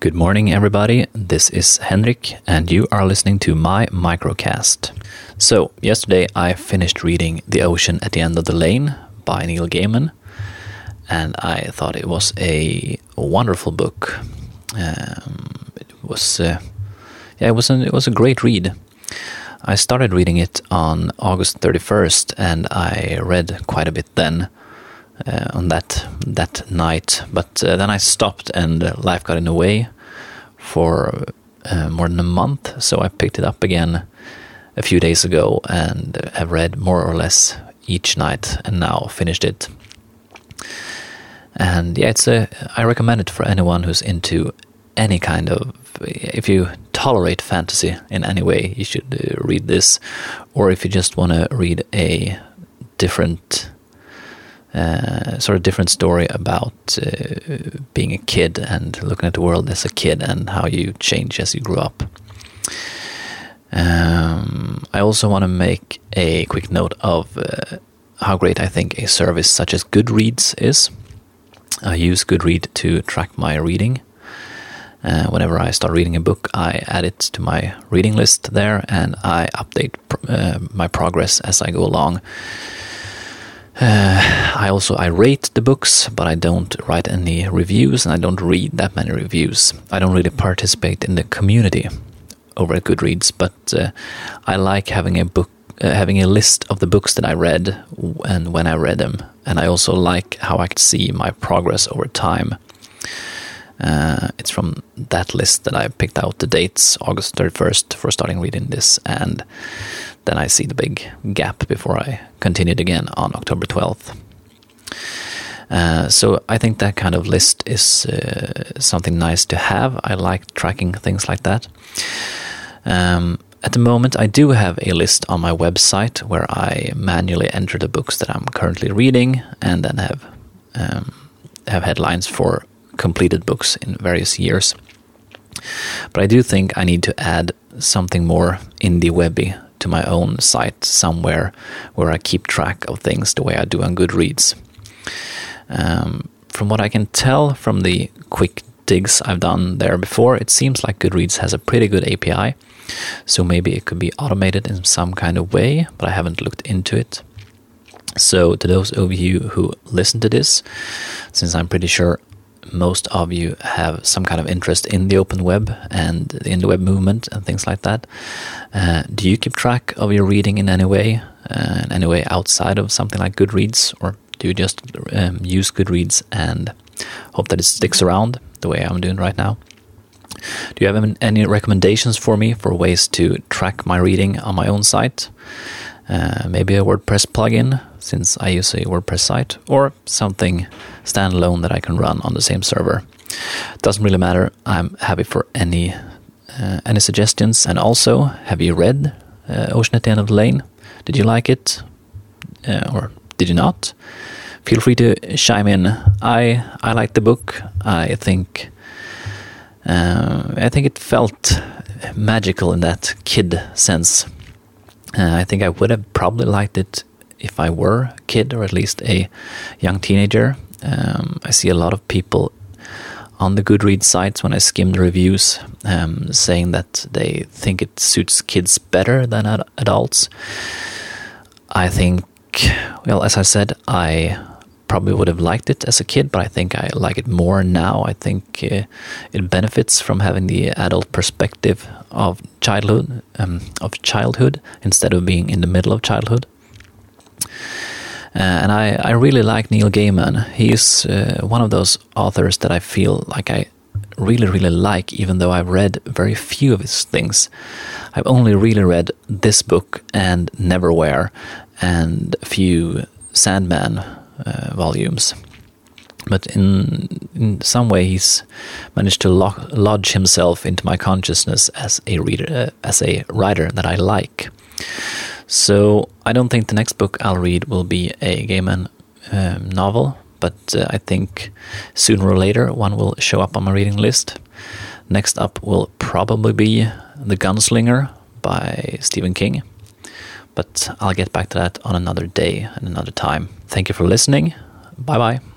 Good morning, everybody. This is Henrik, and you are listening to my microcast. So, yesterday I finished reading The Ocean at the End of the Lane by Neil Gaiman, and I thought it was a wonderful book. Um, it was, uh, yeah, it was, an, it was a great read. I started reading it on August 31st, and I read quite a bit then on that that night. But uh, then I stopped, and life got in the way for uh, more than a month. So I picked it up again a few days ago, and have read more or less each night, and now finished it. And yeah, it's a. I recommend it for anyone who's into any kind of. If you tolerate fantasy in any way, you should uh, read this, or if you just want to read a different uh, sort of different story about uh, being a kid and looking at the world as a kid and how you change as you grow up. Um, I also want to make a quick note of uh, how great I think a service such as Goodreads is. I use Goodread to track my reading. Uh, whenever I start reading a book, I add it to my reading list there and I update pr- uh, my progress as I go along. I also I rate the books, but I don't write any reviews, and I don't read that many reviews. I don't really participate in the community over at Goodreads, but uh, I like having a book, uh, having a list of the books that I read and when I read them, and I also like how I can see my progress over time. Uh, it's from that list that I picked out the dates, August 31st, for starting reading this, and then I see the big gap before I continued again on October 12th. Uh, so I think that kind of list is uh, something nice to have. I like tracking things like that. Um, at the moment, I do have a list on my website where I manually enter the books that I'm currently reading, and then have um, have headlines for completed books in various years. But I do think I need to add something more indie webby to my own site somewhere where I keep track of things the way I do on Goodreads. Um, from what I can tell from the quick digs I've done there before, it seems like Goodreads has a pretty good API. So maybe it could be automated in some kind of way, but I haven't looked into it. So, to those of you who listen to this, since I'm pretty sure most of you have some kind of interest in the open web and in the web movement and things like that. Uh, do you keep track of your reading in any way, uh, in any way outside of something like Goodreads, or do you just um, use Goodreads and hope that it sticks around the way I'm doing right now? Do you have any recommendations for me for ways to track my reading on my own site? Uh, maybe a WordPress plugin, since I use a WordPress site, or something standalone that I can run on the same server. Doesn't really matter. I'm happy for any uh, any suggestions. And also, have you read uh, Ocean at the End of the Lane? Did you like it, uh, or did you not? Feel free to chime in. I I like the book. I think uh, I think it felt magical in that kid sense. Uh, I think I would have probably liked it if I were a kid or at least a young teenager. Um, I see a lot of people on the Goodreads sites when I skim the reviews um, saying that they think it suits kids better than ad- adults. I think, well, as I said, I probably would have liked it as a kid, but I think I like it more now. I think uh, it benefits from having the adult perspective of childhood, um, of childhood instead of being in the middle of childhood. Uh, and I, I really like Neil Gaiman. He's uh, one of those authors that I feel like I really, really like, even though I've read very few of his things. I've only really read this book and Neverwhere and a few Sandman uh, volumes. But in in some way, he's managed to lodge himself into my consciousness as a reader, uh, as a writer that I like. So I don't think the next book I'll read will be a Gaiman um, novel, but uh, I think sooner or later one will show up on my reading list. Next up will probably be The Gunslinger by Stephen King. But I'll get back to that on another day and another time. Thank you for listening. Bye bye.